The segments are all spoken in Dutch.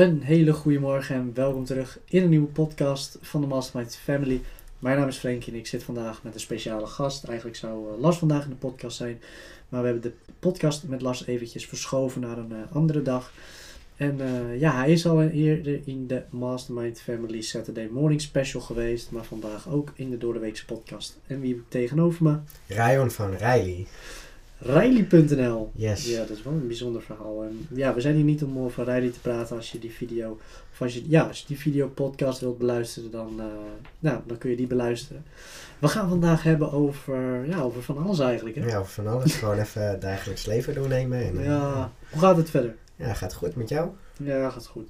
Een hele goede morgen en welkom terug in een nieuwe podcast van de Mastermind Family. Mijn naam is Frankie en ik zit vandaag met een speciale gast. Eigenlijk zou uh, Lars vandaag in de podcast zijn, maar we hebben de podcast met Lars eventjes verschoven naar een uh, andere dag. En uh, ja, hij is al eerder in de Mastermind Family Saturday Morning Special geweest, maar vandaag ook in de Doordeweekse podcast. En wie heb ik tegenover me? Rayon van Riley. Riley.nl. Yes. Ja, dat is wel een bijzonder verhaal. En ja, we zijn hier niet om over Riley te praten als je die video, of als je, ja, als je die video podcast wilt beluisteren, dan, uh, nou, dan kun je die beluisteren. We gaan vandaag hebben over, ja, over van alles eigenlijk. Hè? Ja, over van alles. Gewoon even het dagelijks leven doornemen. En, ja, hoe gaat het verder? Ja, gaat goed met jou? Ja, gaat goed.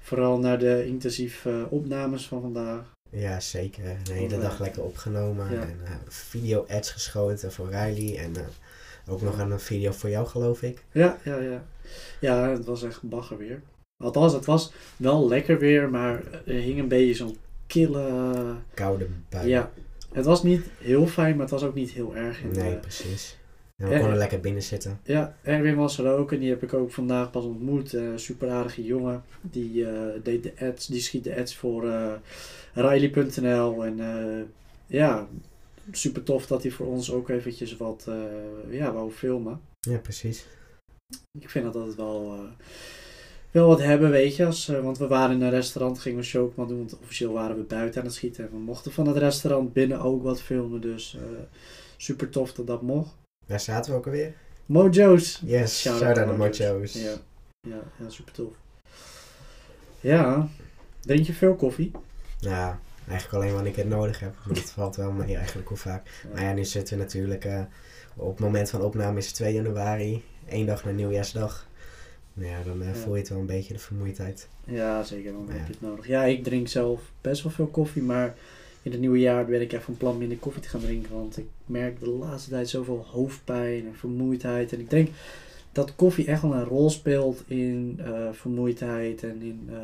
Vooral naar de intensieve uh, opnames van vandaag. Ja, zeker. De hele dag lekker opgenomen. Ja. En uh, video-ads geschoten voor Riley. En uh, ook nog een video voor jou, geloof ik. Ja, ja, ja. Ja, het was echt bagger weer. Althans, het was wel lekker weer, maar er hing een beetje zo'n kille... Koude bui. Ja. Het was niet heel fijn, maar het was ook niet heel erg. In nee, de... precies. En we konden lekker binnen zitten. Ja, Erwin was er ook en die heb ik ook vandaag pas ontmoet. Uh, super aardige jongen. Die uh, deed de ads, die schiet de ads voor uh, Riley.nl. En ja, super tof dat hij voor ons ook eventjes wat ja, wou filmen. Ja, precies. Ik vind dat altijd wel, wel wat hebben, weet je. Als, want we waren in een restaurant, gingen we showkman doen. Want officieel waren we buiten aan het schieten. En we mochten van het restaurant binnen ook wat filmen. Dus super tof dat dat mocht. Waar zaten we ook alweer? Mojo's. Yes, shout, shout out naar Mojo's. Ja. Ja, ja, super tof. Ja, drink je veel koffie? Ja, eigenlijk alleen wanneer ik het nodig heb. Maar dat valt wel mee eigenlijk hoe vaak. Maar ja, nu zitten we natuurlijk, uh, op het moment van opname is het 2 januari. één dag na nieuwjaarsdag. Nou ja, dan uh, ja. voel je het wel een beetje de vermoeidheid. Ja, zeker. Dan heb je het nodig. Ja, ik drink zelf best wel veel koffie, maar in het nieuwe jaar ben ik echt van plan minder koffie te gaan drinken. Want ik merk de laatste tijd zoveel hoofdpijn en vermoeidheid. En ik denk dat koffie echt wel een rol speelt in uh, vermoeidheid. En in, uh,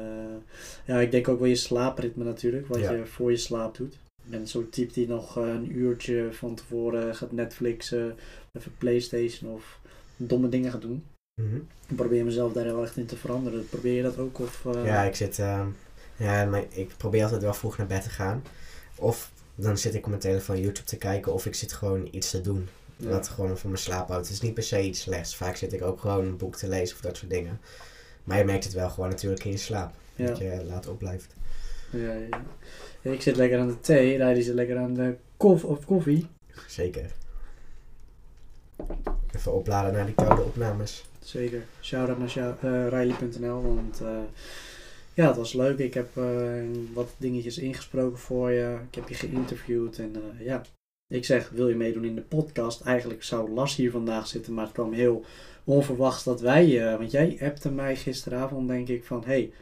ja, ik denk ook wel je slaapritme natuurlijk. Wat ja. je voor je slaap doet. Ik ben zo'n type die nog uh, een uurtje van tevoren gaat Netflixen, even Playstation of domme dingen gaat doen. Mm -hmm. Ik probeer mezelf daar wel echt in te veranderen. Probeer je dat ook? Of, ja, ik zit... ja, maar ik probeer altijd wel vroeg naar bed te gaan. Of dan zit ik op mijn telefoon YouTube te kijken of ik zit gewoon iets te doen. Ja. Wat gewoon voor mijn slaap houdt. Het is niet per se iets slechts. Vaak zit ik ook gewoon een boek te lezen of dat soort dingen. Maar je merkt het wel gewoon natuurlijk in je slaap. Ja. Dat je later opblijft. Ja, ja. ik zit lekker aan de thee. Riley zit lekker aan de kof of koffie. Zeker. Even opladen naar die koude opnames. Zeker. Shout-out naar uh, Riley.nl, want... Uh, ja, het was leuk. Ik heb uh, wat dingetjes ingesproken voor je. Ik heb je geïnterviewd. En uh, ja, ik zeg, wil je meedoen in de podcast? Eigenlijk zou Las hier vandaag zitten, maar het kwam heel onverwachts dat wij... Uh, want jij appte mij gisteravond, denk ik, van... Hey,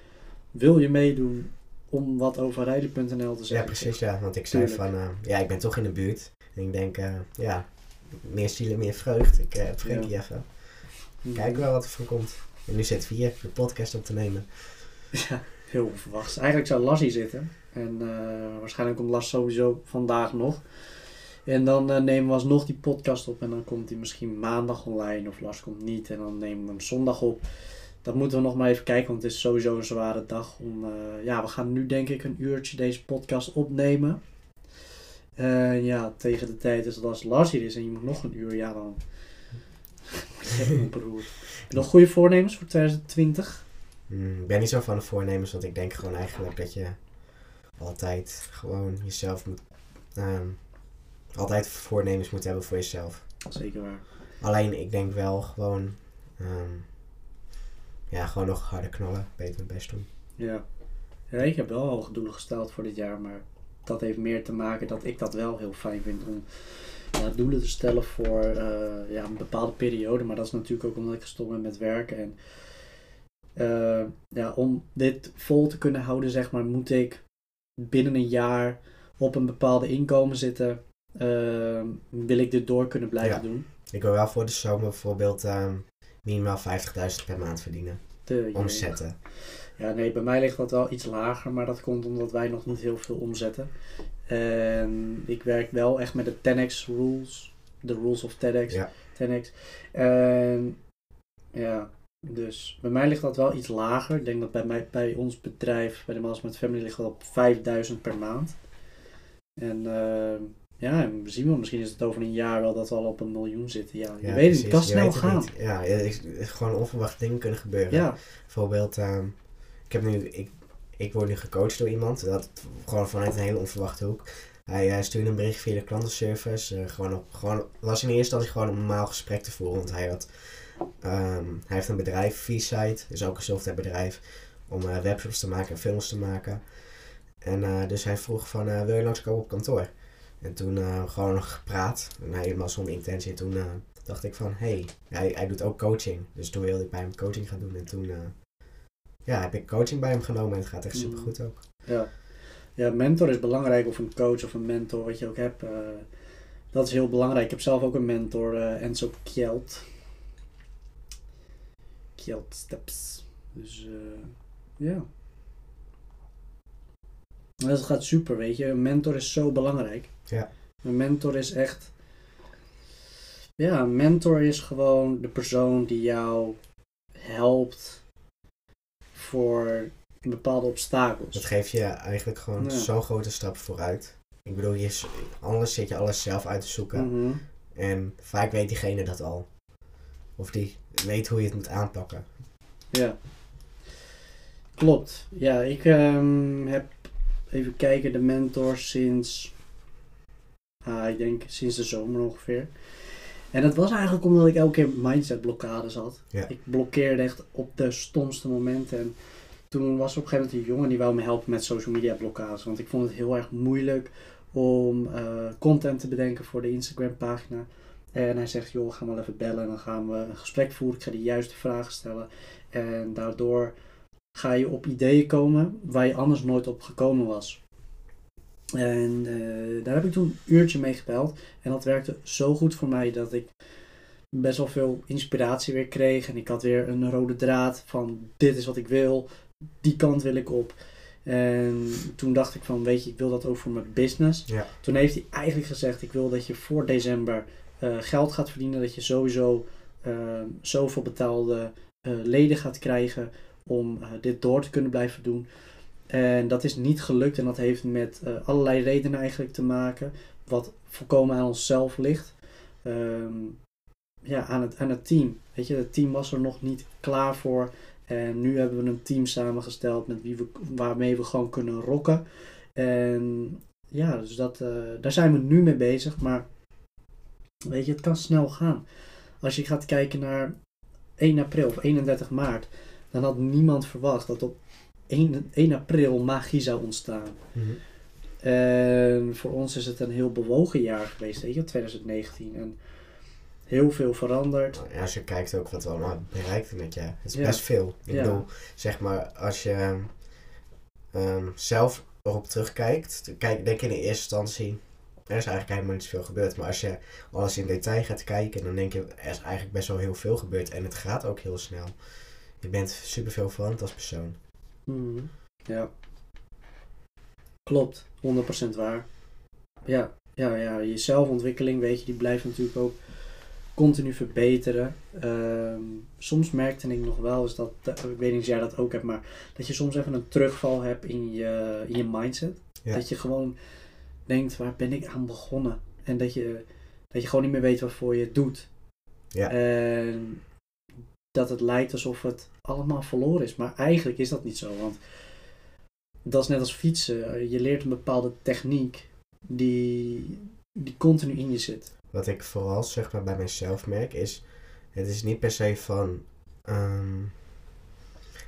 wil je meedoen om wat over rijden.nl te zeggen? Ja, precies, ja. Want ik zei Tuurlijk. van, ja, ik ben toch in de buurt. En ik denk, ja, meer zielen, meer vreugd. Ik Frankie ja. even. Kijk wel wat er van komt. En nu zitten we hier, de podcast op te nemen. Ja, heel onverwachts. Eigenlijk zou Las hier zitten. En uh, waarschijnlijk komt Las sowieso vandaag nog. En dan uh, nemen we alsnog die podcast op. En dan komt hij misschien maandag online. Of Las komt niet. En dan nemen we hem zondag op. Dat moeten we nog maar even kijken. Want het is sowieso een zware dag. Om, uh, ja, we gaan nu denk ik een uurtje deze podcast opnemen. En ja, tegen de tijd is dat als Lars hier is. En je moet nog een uur. Ja, dan... nog goede voornemens voor 2020? Hmm, ik ben niet zo van de voornemens, want ik denk gewoon eigenlijk dat je altijd gewoon jezelf moet. Um, altijd voornemens moet hebben voor jezelf. Zeker waar. Alleen ik denk wel gewoon. Um, ja, gewoon nog harder knallen. Beter mijn best doen. Ja. ja, ik heb wel hoge doelen gesteld voor dit jaar, maar dat heeft meer te maken dat ik dat wel heel fijn vind om ja, doelen te stellen voor uh, ja, een bepaalde periode. Maar dat is natuurlijk ook omdat ik gestopt ben met werken. En uh, ja, om dit vol te kunnen houden, zeg maar, moet ik binnen een jaar op een bepaalde inkomen zitten. Uh, wil ik dit door kunnen blijven ja. doen? Ik wil wel voor de zomer bijvoorbeeld uh, minimaal 50.000 per maand verdienen. De, omzetten. Ja, nee, bij mij ligt dat wel iets lager, maar dat komt omdat wij nog niet heel veel omzetten. En ik werk wel echt met de 10x rules, de rules of TEDx. Ja. 10x. En ja, Dus bij mij ligt dat wel iets lager. Ik denk dat bij, mij, bij ons bedrijf, bij de Maas met Family, ligt dat op 5000 per maand. En uh, ja, en we zien wel, misschien is het over een jaar wel dat we al op een miljoen zitten. Ja, je Ja, weet het, precies, het je snel weet het gaan. niet. Ja, ja, is- is gewoon onverwachte dingen kunnen gebeuren. Ja, Bijvoorbeeld, ehm, ik, heb nu, ik, ik word nu gecoacht door iemand, dat gewoon vanuit een hele onverwachte hoek. Hij, hij stuurde een bericht via de klantenservice, eh, gewoon op, gewoon, was in eerste instantie gewoon een normaal gesprek te voeren, want hij had, ehm, hij heeft een bedrijf, V-Site, is ook een softwarebedrijf, om eh, webshops te maken en films te maken. En eh, dus hij vroeg van, eh, wil je langskomen op kantoor? En toen eh, gewoon nog gepraat, en hij helemaal zonder intentie. En toen eh, dacht ik van, hé, hey, hij, hij doet ook coaching. Dus toen wilde ik bij hem coaching gaan doen. En toen eh, ja, heb ik coaching bij hem genomen en het gaat echt Mm. super goed ook. ja. ja, mentor is belangrijk, of een coach of een mentor, wat je ook hebt. dat is heel belangrijk. Ik heb zelf ook een mentor, Enzo Kjeld. Kjeld Steps. Dus ja. Dat gaat super, weet je. Een mentor is zo belangrijk. Ja. Een mentor is echt. Ja, een mentor is gewoon de persoon die jou helpt voor bepaalde obstakels. Dat geeft je eigenlijk gewoon Ja. zo'n grote stap vooruit. Ik bedoel, je, anders zit je alles zelf uit te zoeken. Mhm. En vaak weet diegene dat al. Of die weet hoe je het moet aanpakken. Ja. Klopt. Ja, ik ehm, heb even kijken, de mentor sinds, ah, ik denk sinds de zomer ongeveer. En dat was eigenlijk omdat ik elke keer mindset blokkades had. Ja. Ik blokkeerde echt op de stomste momenten. En toen was er op een gegeven moment een jongen die wou me helpen met social media blokkades. Want ik vond het heel erg moeilijk om eh, content te bedenken voor de Instagram pagina. En hij zegt, joh, ga maar even bellen en dan gaan we een gesprek voeren. Ik ga de juiste vragen stellen. En daardoor ga je op ideeën komen waar je anders nooit op gekomen was. En eh, daar heb ik toen een uurtje mee gebeld. En dat werkte zo goed voor mij dat ik best wel veel inspiratie weer kreeg. En ik had weer een rode draad van dit is wat ik wil. Die kant wil ik op. En toen dacht ik van weet je, ik wil dat ook voor mijn business. Ja. Toen heeft hij eigenlijk gezegd ik wil dat je voor december eh, geld gaat verdienen. Dat je sowieso eh, zoveel betaalde eh, leden gaat krijgen om dit door te kunnen blijven doen. En dat is niet gelukt en dat heeft met eh, allerlei redenen eigenlijk te maken. Wat volkomen aan onszelf ligt. Ehm, ja, aan het, aan het team. Weet je, het team was er nog niet klaar voor. En nu hebben we een team samengesteld met wie we, waarmee we gewoon kunnen rocken. En ja, dus dat, eh, daar zijn we nu mee bezig. Maar weet je, het kan snel gaan. Als je gaat kijken naar 1 april of 31 maart, dan had niemand verwacht dat op 1, 1 april magie zou ontstaan. Mhm. En voor ons is het een heel bewogen jaar geweest, weet je, 2019. En heel veel veranderd. Ja, als je kijkt ook wat we allemaal bereikt met je. Het is Ja. best veel. Ik Ja. bedoel, zeg maar, als je ehm, zelf erop terugkijkt, kijk, denk je in de eerste instantie, er is eigenlijk helemaal niet zoveel gebeurd. Maar als je alles in detail gaat kijken, dan denk je, er is eigenlijk best wel heel veel gebeurd. En het gaat ook heel snel. Je bent superveel veranderd als persoon. Mhm. Ja. Klopt, 100% waar. Ja, ja, ja, je zelfontwikkeling, weet je, die blijft natuurlijk ook continu verbeteren. Ehm, soms merkte ik nog wel eens dat, dat- ik weet niet of jij dat ook hebt, maar dat je soms even een terugval hebt in je, in je mindset. Ja. Dat je gewoon denkt, waar ben ik aan begonnen? En dat je, dat je gewoon niet meer weet waarvoor je het doet. Ja. En dat het lijkt alsof het allemaal verloren is. Maar eigenlijk is dat niet zo. Want dat is net als fietsen. Je leert een bepaalde techniek die, die continu in je zit. Wat ik vooral zeg maar bij mezelf merk is, het is niet per se van ehm,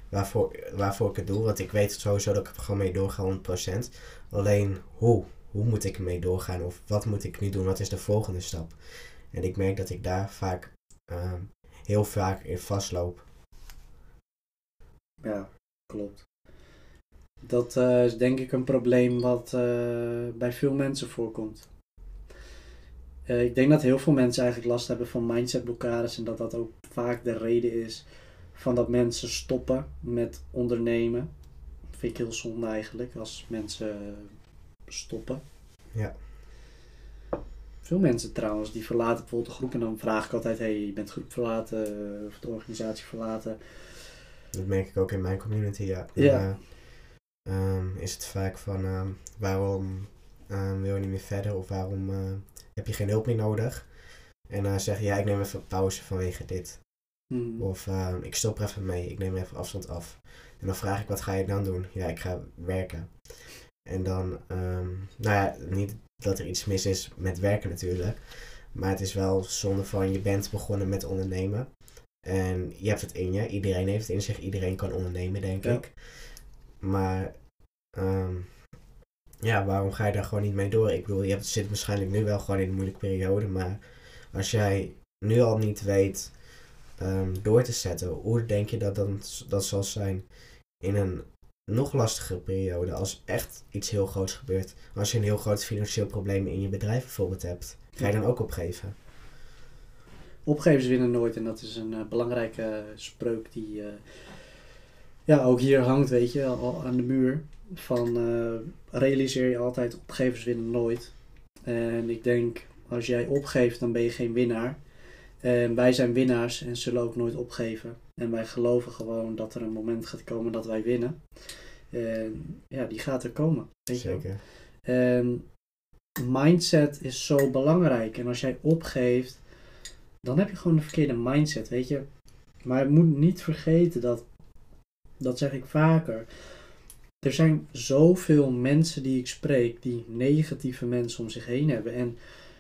waarvoor, waarvoor ik het doe, want ik weet sowieso dat ik er gewoon mee doorga 100%. Alleen hoe, hoe moet ik ermee doorgaan of wat moet ik nu doen, wat is de volgende stap? En ik merk dat ik daar vaak ehm, heel vaak in vastloop. Ja, klopt. Dat eh, is denk ik een probleem wat eh, bij veel mensen voorkomt. Eh, ik denk dat heel veel mensen eigenlijk last hebben van mindsetblokkades en dat dat ook vaak de reden is van dat mensen stoppen met ondernemen. Vind ik heel zonde eigenlijk als mensen stoppen. Ja. veel mensen trouwens, die verlaten bijvoorbeeld de groep en dan vraag ik altijd, hey, je bent groep verlaten of de organisatie verlaten. Dat merk ik ook in mijn community, ja. Ja. Eh, ehm, is het vaak van ehm, waarom ehm, wil je niet meer verder of waarom eh, heb je geen hulp meer nodig? En dan zeg je ja, ik neem even pauze vanwege dit. Hmm. Of ik stop er even mee, ik neem even afstand af. En dan vraag ik wat ga je dan doen? Ja, ik ga werken. En dan, ehm, nou ja, niet dat er iets mis is met werken natuurlijk. Maar het is wel zonde van je bent begonnen met ondernemen. En je hebt het in je. Iedereen heeft het in zich. Iedereen kan ondernemen, denk Ja. ik. Maar ehm, ja, waarom ga je daar gewoon niet mee door? Ik bedoel, je hebt, zit waarschijnlijk nu wel gewoon in een moeilijke periode. Maar als jij nu al niet weet ehm, door te zetten, hoe denk je dat dan, dat zal zijn in een nog lastigere periode? Als echt iets heel groots gebeurt. Als je een heel groot financieel probleem in je bedrijf bijvoorbeeld hebt. Ga je dan ook opgeven? Opgevers winnen nooit en dat is een eh, belangrijke spreuk die eh, ja, ook hier hangt, weet je, al aan de muur. Van eh, realiseer je altijd, opgevers winnen nooit. En ik denk, als jij opgeeft, dan ben je geen winnaar. En wij zijn winnaars en zullen ook nooit opgeven. En wij geloven gewoon dat er een moment gaat komen dat wij winnen. En ja, die gaat er komen. Weet je. Zeker. En mindset is zo belangrijk. En als jij opgeeft, dan heb je gewoon de verkeerde mindset, weet je. Maar je moet niet vergeten dat, dat zeg ik vaker. Er zijn zoveel mensen die ik spreek die negatieve mensen om zich heen hebben. En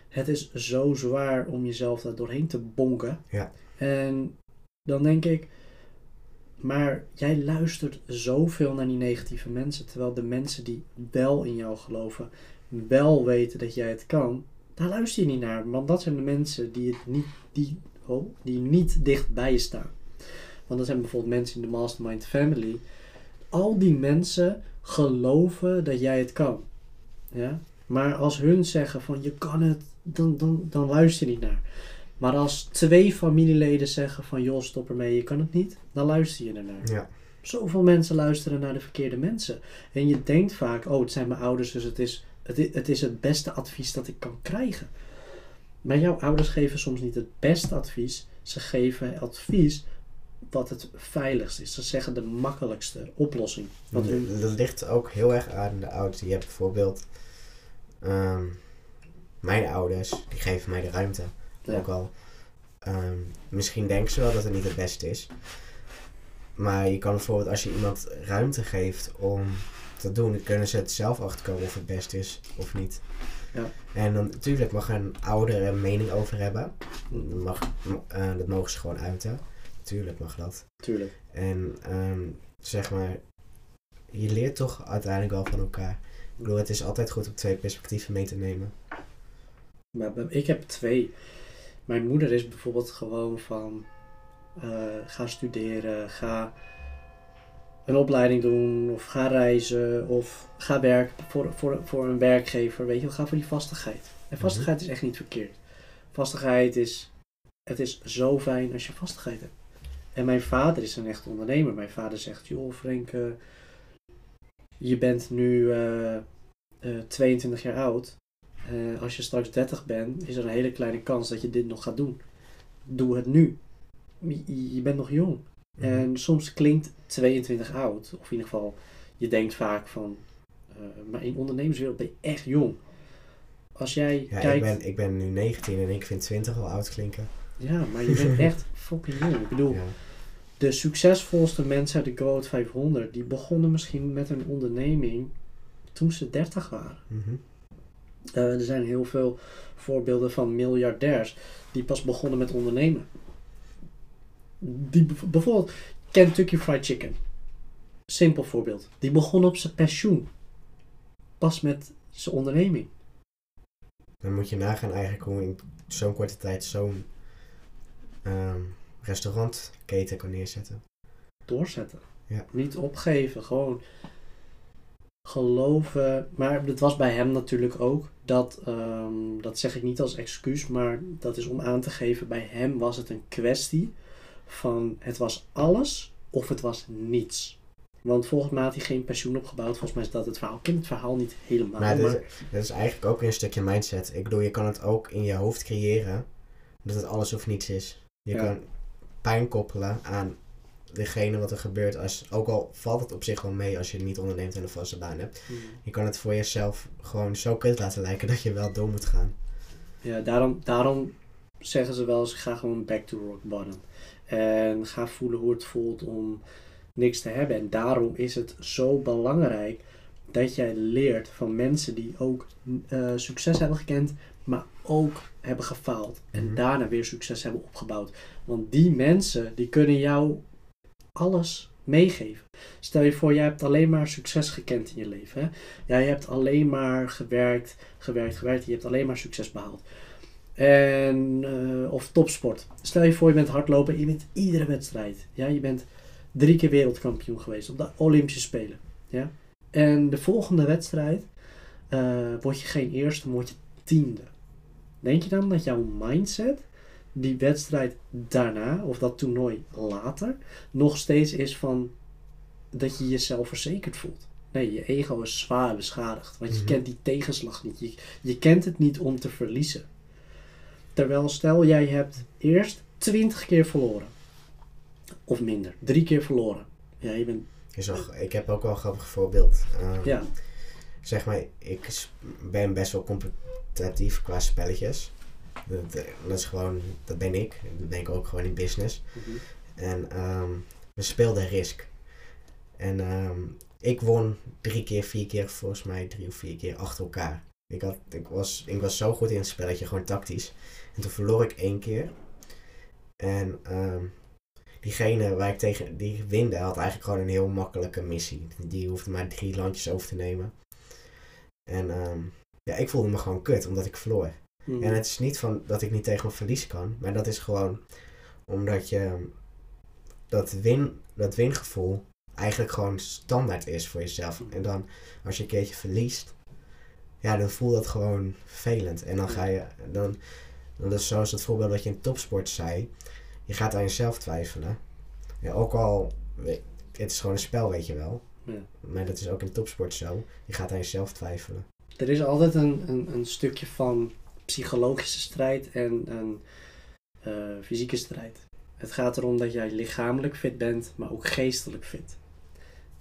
het is zo zwaar om jezelf daar doorheen te bonken. Ja. En dan denk ik, maar jij luistert zoveel naar die negatieve mensen. Terwijl de mensen die wel in jou geloven, wel weten dat jij het kan, daar luister je niet naar. Want dat zijn de mensen die, het niet, die, oh, die niet dicht bij je staan. Want dat zijn bijvoorbeeld mensen in de Mastermind Family. Al die mensen geloven dat jij het kan. Ja? Maar als hun zeggen van je kan het, dan, dan, dan luister je niet naar. Maar als twee familieleden zeggen van joh stop ermee, je kan het niet, dan luister je ernaar. Ja. Zoveel mensen luisteren naar de verkeerde mensen. En je denkt vaak, oh het zijn mijn ouders, dus het is het, is het beste advies dat ik kan krijgen. Maar jouw ouders geven soms niet het beste advies. Ze geven advies wat het veiligst is. Ze zeggen de makkelijkste oplossing. Hun, Dat ligt ook heel erg aan de ouders. Je hebt bijvoorbeeld ehm, mijn ouders, die geven mij de ruimte. Ja. Ook al ehm, misschien denken ze wel dat het niet het beste is. Maar je kan bijvoorbeeld als je iemand ruimte geeft om te doen, dan kunnen ze het zelf achterkomen of het best is of niet. Ja. En dan natuurlijk mag een ouder een mening over hebben. Dat, mag, eh, dat mogen ze gewoon uiten. Tuurlijk mag dat. Tuurlijk. En ehm, zeg maar, je leert toch uiteindelijk wel van elkaar. Ik bedoel, het is altijd goed om twee perspectieven mee te nemen. Maar ik heb twee. Mijn moeder is bijvoorbeeld gewoon van eh, ga studeren, ga een opleiding doen of ga reizen of ga werken voor, voor, voor een werkgever. Weet je, ga voor die vastigheid. En vastigheid is echt niet verkeerd. Vastigheid is, het is zo fijn als je vastigheid hebt. En mijn vader is een echt ondernemer. Mijn vader zegt, joh Frank, eh, je bent nu eh, eh, 22 jaar oud. Eh, als je straks 30 bent, is er een hele kleine kans dat je dit nog gaat doen. Doe het nu. Je, je bent nog jong. Mhm. En soms klinkt 22 oud. Of in ieder geval, je denkt vaak van... eh, maar in ondernemerswereld ben je echt jong. Als jij Ja, kijkt... ik, ben, ik ben nu 19 en ik vind 20 al oud klinken. Ja, maar je bent echt fucking jong. Ik bedoel, Ja. de succesvolste mensen uit de Goat 500... die begonnen misschien met een onderneming toen ze 30 waren. Mhm. Eh, er zijn heel veel voorbeelden van miljardairs die pas begonnen met ondernemen. Die bijvoorbeeld Kentucky Fried Chicken. Simpel voorbeeld. Die begon op zijn pensioen. Pas met zijn onderneming. Dan moet je nagaan eigenlijk hoe in zo'n korte tijd zo'n ehm, restaurantketen kan neerzetten. Doorzetten. Ja. Niet opgeven. Gewoon geloven. Maar het was bij hem natuurlijk ook. Dat, ehm, dat zeg ik niet als excuus. Maar dat is om aan te geven. Bij hem was het een kwestie van het was alles of het was niets. Want volgens mij had hij geen pensioen opgebouwd. Volgens mij is dat het verhaal. Ik ken het verhaal niet helemaal. Maar Maar, is eigenlijk ook weer een stukje mindset. Ik bedoel, je kan het ook in je hoofd creëren dat het alles of niets is. Je Ja. kan pijn koppelen aan degene wat er gebeurt. Als, ook al valt het op zich wel mee als je niet onderneemt en een vaste baan hebt. Hmm. Je kan het voor jezelf gewoon zo kut laten lijken dat je wel door moet gaan. Ja, daarom, daarom zeggen ze wel eens, ga gewoon back to rock bottom. En ga voelen hoe het voelt om niks te hebben. En daarom is het zo belangrijk dat jij leert van mensen die ook eh, succes hebben gekend, maar ook hebben gefaald. En Mhm. daarna weer succes hebben opgebouwd. Want die mensen, die kunnen jou alles meegeven. Stel je voor, jij hebt alleen maar succes gekend in je leven. Hè? Ja, je hebt alleen maar gewerkt, gewerkt, gewerkt. Je hebt alleen maar succes behaald. En, eh, of topsport. Stel je voor, je bent hardlopen en je wint iedere wedstrijd. Ja, je bent drie keer wereldkampioen geweest op de Olympische Spelen. Ja? En de volgende wedstrijd eh, word je geen eerste, maar word je tiende. Denk je dan dat jouw mindset die wedstrijd daarna, of dat toernooi later, nog steeds is van dat je jezelf verzekerd voelt? Nee, je ego is zwaar beschadigd. Want je Mhm. kent die tegenslag niet. Je, je kent het niet om te verliezen. Terwijl stel jij hebt eerst 20 keer verloren. Of minder. Drie keer verloren. Ja, je bent... Is ik heb ook wel een grappig voorbeeld. Ehm, Ja. Zeg maar, ik ben best wel competitief qua spelletjes. Dat, dat is gewoon, dat ben ik. Dat ben ik ook gewoon in business. En ehm, we speelden Risk. En ehm, ik won drie keer, vier keer, volgens mij drie of vier keer achter elkaar. Ik, had, ik, was, ik was zo goed in het spelletje, gewoon tactisch. En toen verloor ik één keer. En ehm, diegene waar ik tegen die winde had eigenlijk gewoon een heel makkelijke missie. Die hoefde maar drie landjes over te nemen. En ehm, ja, ik voelde me gewoon kut, omdat ik verloor. Mhm. En het is niet van dat ik niet tegen mijn verlies kan, maar dat is gewoon omdat je dat, win, dat wingevoel eigenlijk gewoon standaard is voor jezelf. En dan als je een keertje verliest, ja, dan voelt dat gewoon vervelend. En dan ga je, dan, dan is zoals het voorbeeld wat je in topsport zei, je gaat aan jezelf twijfelen. Ja, ook al, het is gewoon een spel, weet je wel. Ja. Maar dat is ook in topsport zo. Je gaat aan jezelf twijfelen. Er is altijd een, een, een stukje van psychologische strijd en een eh, fysieke strijd. Het gaat erom dat jij lichamelijk fit bent, maar ook geestelijk fit.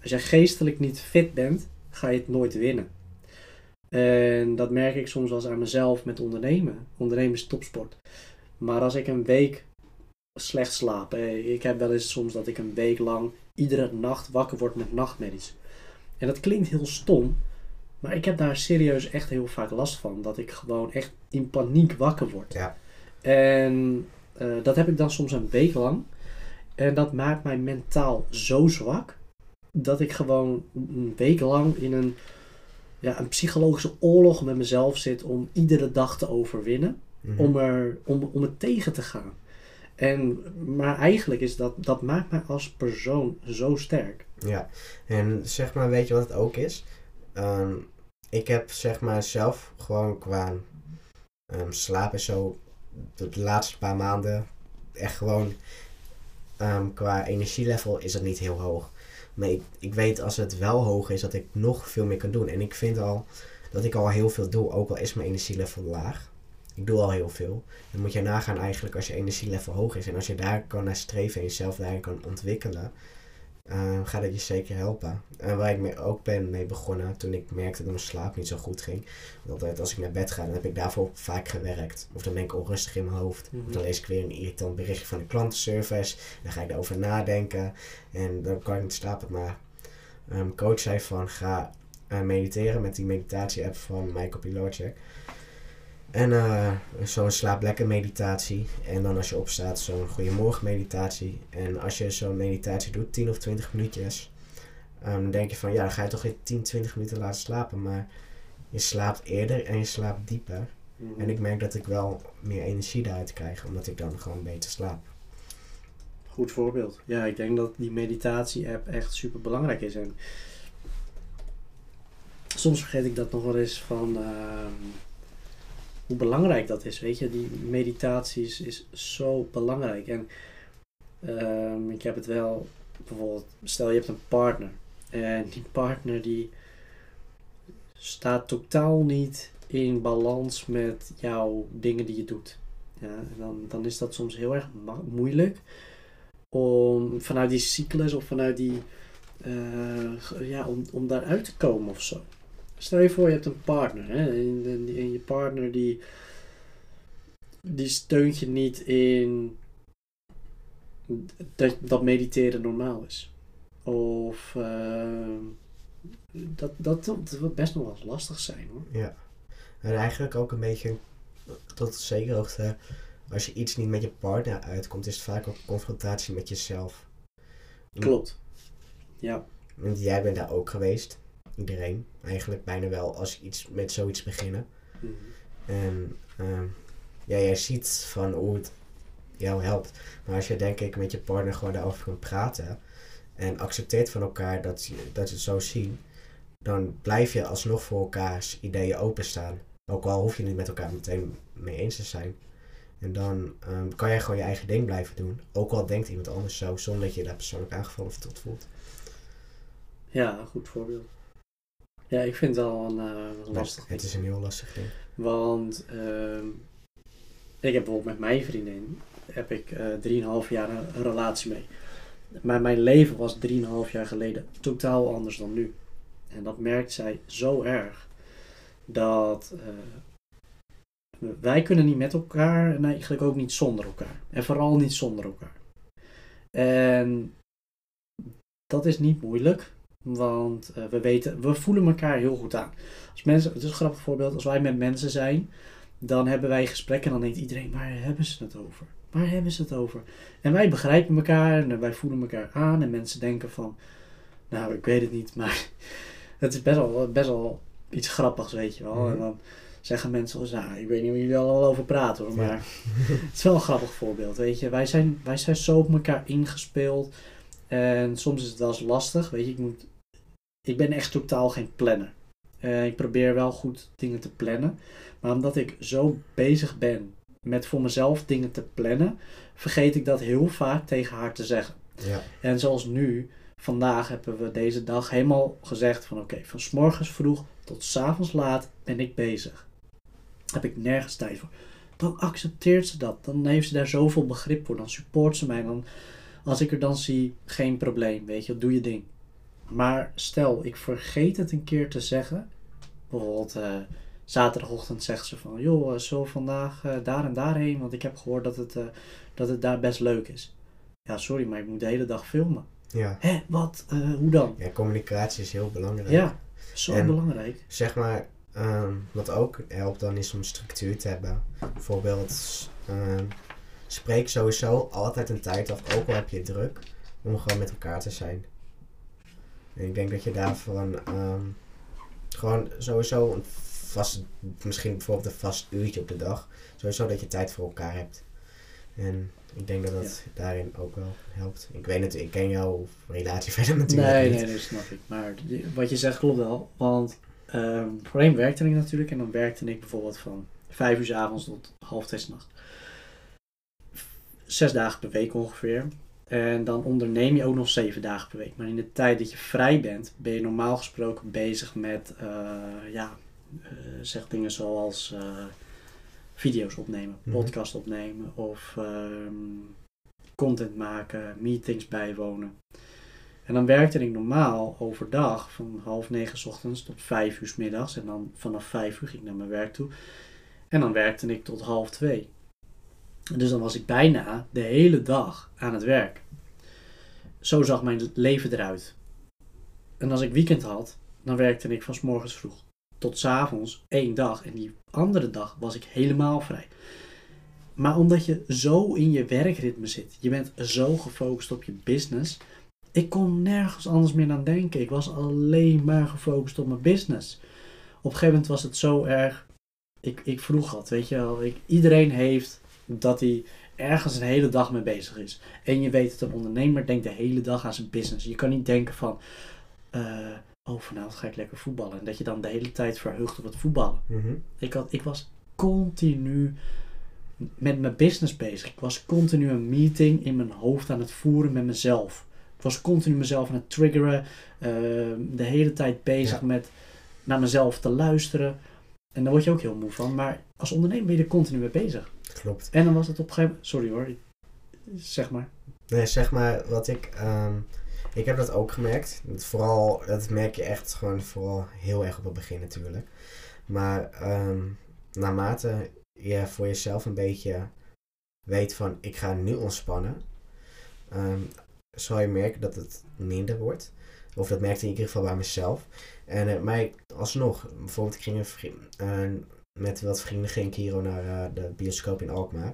Als jij geestelijk niet fit bent, ga je het nooit winnen. En dat merk ik soms wel eens aan mezelf met ondernemen. Ondernemen is topsport. Maar als ik een week slecht slaap, ik heb wel eens soms dat ik een week lang iedere nacht wakker word met nachtmerries. En dat klinkt heel stom, maar ik heb daar serieus echt heel vaak last van. Dat ik gewoon echt in paniek wakker word. Ja. En eh, dat heb ik dan soms een week lang. En dat maakt mij mentaal zo zwak. Dat ik gewoon een week lang in een, ja, een psychologische oorlog met mezelf zit om iedere dag te overwinnen. Mhm. Om, er, om, om het tegen te gaan. En, maar eigenlijk is dat, dat maakt mij als persoon zo sterk. Ja, en zeg maar, weet je wat het ook is? Ehm, ik heb zeg maar zelf gewoon qua ehm, slaap en zo de laatste paar maanden echt gewoon ehm, qua energielevel is het niet heel hoog. Maar ik, weet als het wel hoog is dat ik nog veel meer kan doen. En ik vind al dat ik al heel veel doe, ook al is mijn energielevel laag. Ik doe al heel veel. Dan moet je nagaan eigenlijk als je energielevel hoog is. En als je daar kan naar streven en jezelf daarin kan ontwikkelen uh, gaat het je zeker helpen. En waar ik mee ook ben mee begonnen toen ik merkte dat mijn slaap niet zo goed ging. Want altijd als ik naar bed ga, dan heb ik daarvoor vaak gewerkt. Of dan ben ik onrustig in mijn hoofd. Mhm. Of dan lees ik weer een irritant berichtje van de klantenservice. Dan ga ik daarover nadenken. En dan kan ik niet slapen. Maar mijn coach zei van ga uh, mediteren met die meditatie app van Michael Pilarczyk. En uh, zo'n slaap lekker meditatie. En dan als je opstaat, zo'n goeiemorgen meditatie. En als je zo'n meditatie doet, 10 of 20 minuutjes. Um, dan denk je van ja, dan ga je toch in 10, 20 minuten laten slapen. Maar je slaapt eerder en je slaapt dieper. Mhm. En ik merk dat ik wel meer energie daaruit krijg, omdat ik dan gewoon beter slaap. Goed voorbeeld. Ja, ik denk dat die meditatie-app echt super belangrijk is. En soms vergeet ik dat nog wel eens van ehm, hoe belangrijk dat is. Weet je, die meditatie is, zo belangrijk. En ehm, ik heb het wel, bijvoorbeeld, stel je hebt een partner. En die partner die staat totaal niet in balans met jouw dingen die je doet. Ja, dan, dan is dat soms heel erg moeilijk om vanuit die cyclus of vanuit die, eh, ja, om, om daaruit te komen of zo. Stel je voor, je hebt een partner hè, en, en, je partner die, die steunt je niet in dat, dat mediteren normaal is. Of eh, dat, dat, dat best nog wel lastig zijn hoor. Ja. En eigenlijk ook een beetje, tot zekere hoogte, als je iets niet met je partner uitkomt, is het vaak ook confrontatie met jezelf. Klopt. Ja. Want jij bent daar ook geweest. Iedereen. Eigenlijk bijna wel als je iets met zoiets beginnen. Mhm. En ehm, ja, jij ziet van hoe het jou helpt. Maar als je denk ik met je partner gewoon daarover kunt praten en accepteert van elkaar dat, je, dat je het zo zien, dan blijf je alsnog voor elkaars ideeën openstaan. Ook al hoef je niet met elkaar meteen mee eens te zijn. En dan ehm, kan jij gewoon je eigen ding blijven doen. Ook al denkt iemand anders zo, zonder dat je daar persoonlijk aangevallen of tot voelt. Ja, een goed voorbeeld. Ja, ik vind het wel een eh, lastig. Het is een heel lastig ding. Want ehm, ik heb bijvoorbeeld met mijn vriendin heb ik eh 3,5 jaar een, een relatie mee. Maar mijn leven was 3,5 jaar geleden totaal anders dan nu. En dat merkt zij zo erg. Dat eh, wij kunnen niet met elkaar en eigenlijk ook niet zonder elkaar. En vooral niet zonder elkaar. En dat is niet moeilijk. Want eh, we weten, we voelen elkaar heel goed aan. Als mensen, het is een grappig voorbeeld, als wij met mensen zijn, dan hebben wij gesprekken en dan denkt iedereen, waar hebben ze het over? Waar hebben ze het over? En wij begrijpen elkaar en wij voelen elkaar aan en mensen denken van, nou ik weet het niet, maar het is best wel, best wel iets grappigs, weet je wel. Mhm. En dan zeggen mensen, nou ik weet niet waar jullie er al over praten hoor, Ja. maar het is wel een grappig voorbeeld, weet je. Wij zijn, wij zijn zo op elkaar ingespeeld en soms is het wel eens lastig, weet je. Ik, moet, ik ben echt totaal geen planner. Eh, ik probeer wel goed dingen te plannen. Maar omdat ik zo bezig ben met voor mezelf dingen te plannen, vergeet ik dat heel vaak tegen haar te zeggen. Ja. En zoals nu, vandaag hebben we deze dag helemaal gezegd van oké, van 's morgens vroeg tot 's avonds laat ben ik bezig. Heb ik nergens tijd voor. Dan accepteert ze dat. Dan heeft ze daar zoveel begrip voor. Dan support ze mij. Dan, als ik er dan zie, geen probleem. Weet je, doe je ding. Maar stel, ik vergeet het een keer te zeggen. Bijvoorbeeld eh, zaterdagochtend zegt ze van... joh, eh, zullen we vandaag eh, daar en daarheen? Want ik heb gehoord dat het, dat het daar best leuk is. Ja, sorry, maar ik moet de hele dag filmen. Ja. Hé, wat? Hoe dan? ja, communicatie is heel belangrijk. Ja, zo En- belangrijk. Zeg maar, ehm, wat ook helpt dan is om structuur te hebben. Bijvoorbeeld, ehm, spreek sowieso altijd een tijd af, ook al heb je druk, om gewoon met elkaar te zijn. En ik denk dat je daarvan ehm, gewoon sowieso een vast, misschien bijvoorbeeld een vast uurtje op de dag, sowieso dat je tijd voor elkaar hebt. En ik denk dat dat daarin ook wel helpt. Ik weet het, ik ken jouw relatie verder natuurlijk Nee, niet. nee, dat snap ik. Maar wat je zegt klopt wel. Want ehm voorheen werkte ik natuurlijk. En dan werkte ik bijvoorbeeld van vijf uur 's avonds tot half twee 's nachts. Zes dagen per week ongeveer. En dan onderneem je ook nog zeven dagen per week. Maar in de tijd dat je vrij bent, ben je normaal gesproken bezig met, eh, ja, eh, zeg dingen zoals eh, video's opnemen, Mhm. podcast opnemen of ehm, content maken, meetings bijwonen. En dan werkte ik normaal overdag van half negen 's ochtends tot vijf uur 's middags. En dan vanaf vijf uur ging ik naar mijn werk toe. En dan werkte ik tot half twee. Dus dan was ik bijna de hele dag aan het werk. Zo zag mijn leven eruit. En als ik weekend had, dan werkte ik van 's morgens vroeg tot 's avonds één dag. En die andere dag was ik helemaal vrij. Maar omdat je zo in je werkritme zit, je bent zo gefocust op je business. Ik kon nergens anders meer aan denken. Ik was alleen maar gefocust op mijn business. Op een gegeven moment was het zo erg. Ik, ik vroeg dat, weet je wel. Ik, iedereen heeft dat hij ergens een hele dag mee bezig is. En je weet het, een ondernemer denkt de hele dag aan zijn business. Je kan niet denken van, eh, oh vanavond ga ik lekker voetballen. En dat je dan de hele tijd verheugt op het voetballen. Mhm. Ik, had, ik was continu met mijn business bezig. Ik was continu een meeting in mijn hoofd aan het voeren met mezelf. was continu mezelf aan het triggeren. eh, de hele tijd bezig Ja. met naar mezelf te luisteren. En daar word je ook heel moe van. Maar als ondernemer ben je er continu mee bezig. Klopt. En dan was het op een gegeven moment... Sorry hoor, zeg maar. Nee, zeg maar wat ik. ehm, ik heb dat ook gemerkt. Dat Vooral, dat merk je echt gewoon vooral heel erg op het begin natuurlijk. Maar ehm, naarmate je voor jezelf een beetje weet van ik ga nu ontspannen, ehm, zal je merken dat het minder wordt. Of dat merkte ik in ieder geval bij mezelf. En eh, mij alsnog, bijvoorbeeld ik ging een met wat vrienden ging ik hier naar eh, de bioscoop in Alkmaar.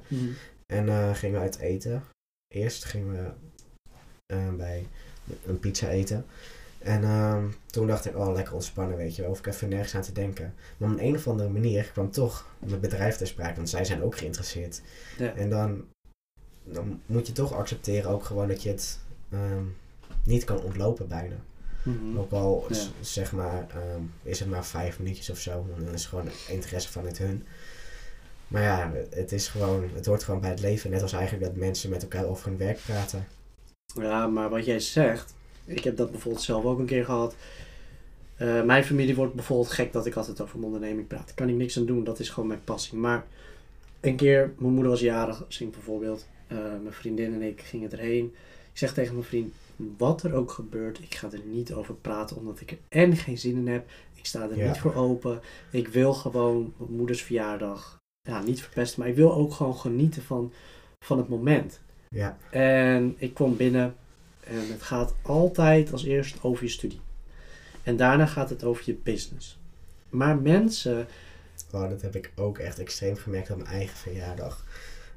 En eh, gingen we uit eten. Eerst gingen we bij een pizza eten. En ehm, toen dacht ik, oh, lekker ontspannen, weet je wel. Of ik even nergens aan te denken. Maar op een, een of andere manier kwam toch mijn bedrijf ter sprake. Want zij zijn ook geïnteresseerd. Ja. En dan, dan moet je toch accepteren ook gewoon dat je het ehm, niet kan ontlopen bijna. Mhm. Ook al, Ja. zeg maar, ehm, is het maar vijf minuutjes of zo. En dan is het gewoon interesse vanuit hun. Maar ja, het is gewoon, het hoort gewoon bij het leven. Net als eigenlijk dat mensen met elkaar over hun werk praten. Ja, maar wat jij zegt, ik heb dat bijvoorbeeld zelf ook een keer gehad. Eh, mijn familie wordt bijvoorbeeld gek dat ik altijd over mijn onderneming praat. Daar kan ik niks aan doen, dat is gewoon mijn passie. Maar een keer, mijn moeder was jarig, zing bijvoorbeeld. Eh, mijn vriendin en ik gingen erheen. Ik zeg tegen mijn vriend, wat er ook gebeurt, ik ga er niet over praten, omdat ik er en geen zin in heb. Ik sta er Ja. niet voor open. Ik wil gewoon mijn moeders verjaardag, ja, niet verpesten, maar ik wil ook gewoon genieten van, van het moment. Ja, En ik kwam binnen en het gaat altijd als eerst over je studie. En daarna gaat het over je business. Maar mensen, oh, dat heb ik ook echt extreem gemerkt op mijn eigen verjaardag.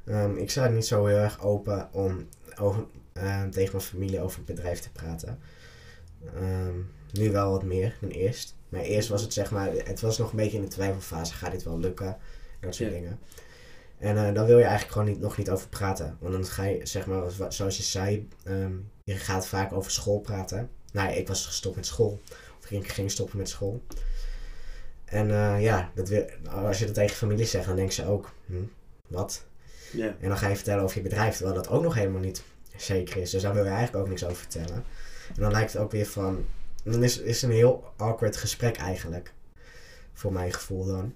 Ehm, ik sta niet zo heel erg open om over, eh, tegen mijn familie over het bedrijf te praten. Ehm, nu wel wat meer dan eerst. Maar eerst was het zeg maar, het was nog een beetje in de twijfelfase. Gaat dit wel lukken? Dat soort Ja. dingen. En eh dan wil je eigenlijk gewoon niet, nog niet over praten. Want dan ga je, zeg maar, zoals je zei, ehm, je gaat vaak over school praten. Nou ja, ik was gestopt met school. Of ik ging stoppen met school. En eh, ja, dat wil, als je dat tegen familie zegt, dan denken ze ook, hm, wat? ja, En dan ga je vertellen over je bedrijf, terwijl dat ook nog helemaal niet zeker is. Dus daar wil je eigenlijk ook niks over vertellen. En dan lijkt het ook weer van, dan is is het een heel awkward gesprek eigenlijk. Voor mijn gevoel dan.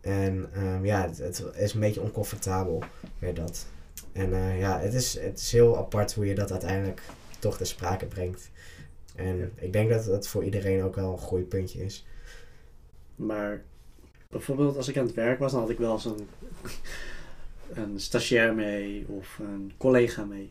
En ehm, ja, het, het is een beetje oncomfortabel weer dat. En eh, ja, het is, het is heel apart hoe je dat uiteindelijk toch ter sprake brengt. En ik denk dat het voor iedereen ook wel een groeipuntje is. maar bijvoorbeeld als ik aan het werk was, dan had ik wel eens een, een stagiair mee of een collega mee.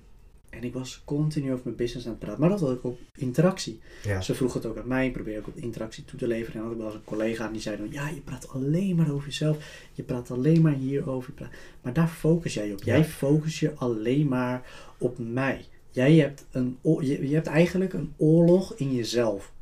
En ik was continu over mijn business aan het praten. Maar dat had ik ook interactie. Ja, Ze vroeg het ook aan mij. Ik probeer ook wat interactie toe te leveren. En dan had ik wel eens een collega en die zei dan... Ja, je praat alleen maar over jezelf. Je praat alleen maar hierover. Praat- Maar daar focus jij op. Jij Ja. focus je alleen maar op mij. Jij hebt, een, je hebt eigenlijk een oorlog in jezelf.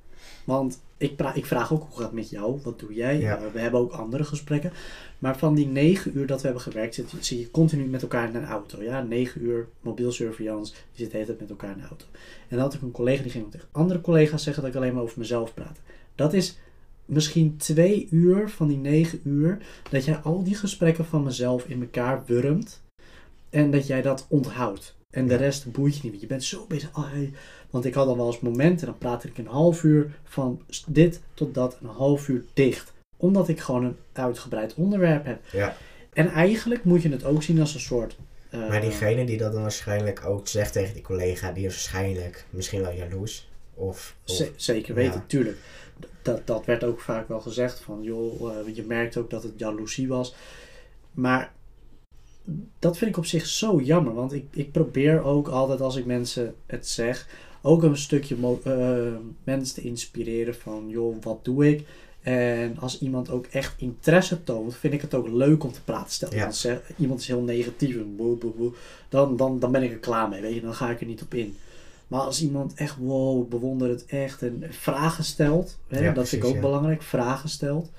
Want ik, ik vraag ook hoe gaat het met jou? Wat doe jij? Ja. Eh, we hebben ook andere gesprekken. Maar van die negen uur dat we hebben gewerkt, zit, zie je continu met elkaar in een auto. Ja, negen uur mobiel surveillance. Je zit de hele tijd met elkaar in de auto. En dan had ik een collega die ging tegen andere collega's zeggen dat ik alleen maar over mezelf praat. Dat is misschien twee uur van die negen uur dat jij al die gesprekken van mezelf in elkaar wurmt. En dat jij dat onthoudt. En de rest boeit je niet. want Je bent zo bezig. Oh, hey. Want ik had dan wel eens momenten, dan praatte ik een half uur van dit tot dat, een half uur dicht. Omdat ik gewoon een uitgebreid onderwerp heb. ja. En eigenlijk moet je het ook zien als een soort. eh, Maar diegene die dat dan waarschijnlijk ook zegt tegen die collega, die is waarschijnlijk misschien wel jaloers. Of, zeker weten, Ja. tuurlijk. Dat, dat werd ook vaak wel gezegd van, joh, eh, je merkt ook dat het jaloezie was. Maar dat vind ik op zich zo jammer, want ik, ik probeer ook altijd als ik mensen het zeg, ook een stukje eh, mensen te inspireren van, joh, wat doe ik? En als iemand ook echt interesse toont, vind ik het ook leuk om te praten. Stel, Ja. iemand, is heel negatief, en boe, boe, boe, dan, dan, dan ben ik er klaar mee, weet je, dan ga ik er niet op in. Maar als iemand echt, wow, bewonder het echt en vragen stelt, hè, Ja, dat vind ik ook ja. belangrijk, vragen stelt,